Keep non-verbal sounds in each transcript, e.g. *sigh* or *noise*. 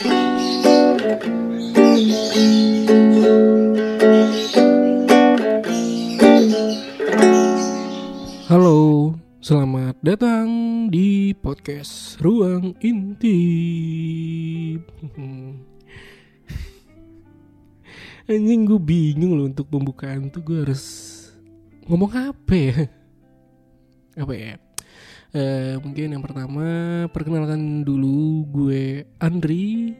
Halo, selamat datang di podcast Ruang Intip. *laughs* Anjing gue bingung loh untuk pembukaan tuh gue harus ngomong apa ya? Apa ya? Eh, mungkin yang pertama perkenalkan dulu gue Andri.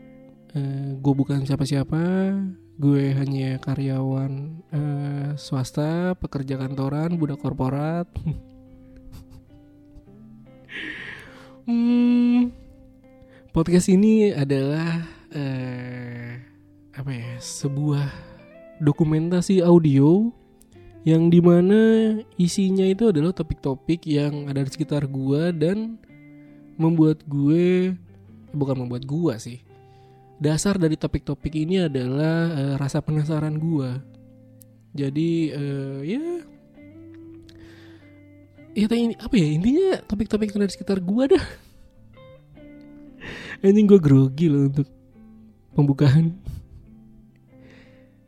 Eh, gue bukan siapa-siapa. Gue hanya karyawan eh, swasta, pekerja kantoran, budak korporat. *laughs* hmm, podcast ini adalah eh, apa ya? Sebuah dokumentasi audio yang di mana isinya itu adalah topik-topik yang ada di sekitar gua dan membuat gue bukan membuat gua sih. Dasar dari topik-topik ini adalah eh, rasa penasaran gua. Jadi eh, ya ya ini apa ya intinya topik-topik yang ada di sekitar gua dah. *laughs* Anjing gue grogi loh untuk pembukaan.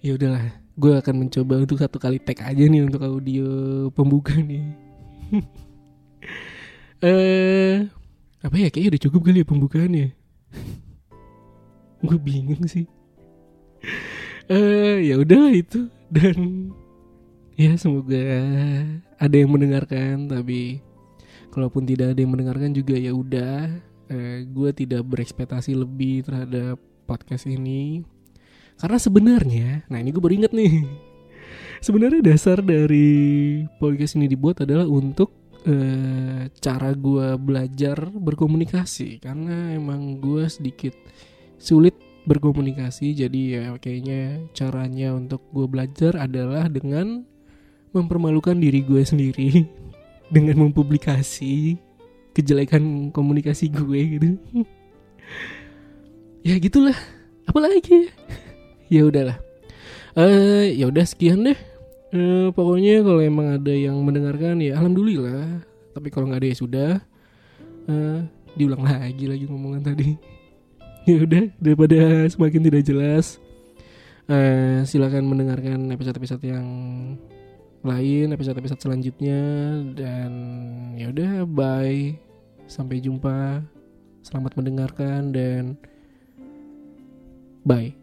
Ya udahlah gue akan mencoba untuk satu kali tag aja nih untuk audio pembuka nih. *laughs* Eh apa ya? Kayaknya udah cukup kali ya pembukaannya. *laughs* Gue bingung sih. Eh ya udah itu. Dan ya semoga ada yang mendengarkan tapi kalaupun tidak ada yang mendengarkan juga ya udah. Eh, gue tidak berekspektasi lebih terhadap podcast ini karena sebenarnya, nah ini gue baru nih. Sebenarnya dasar dari podcast ini dibuat adalah untuk eh, cara gue belajar berkomunikasi. Karena emang gue sedikit sulit berkomunikasi. Jadi ya kayaknya caranya untuk gue belajar adalah dengan mempermalukan diri gue sendiri *laughs* dengan mempublikasi kejelekan komunikasi gue gitu. *laughs* ya gitulah. Apalagi ya? Ya udahlah. Eh ya udah sekian deh. Eh, pokoknya kalau emang ada yang mendengarkan ya alhamdulillah. Tapi kalau nggak ada ya sudah. Eh, diulang lagi lagi ngomongan tadi. *laughs* Ya udah daripada semakin tidak jelas eh, silakan mendengarkan episode-episode yang lain episode-episode selanjutnya. Dan ya udah bye. Sampai jumpa. Selamat mendengarkan dan bye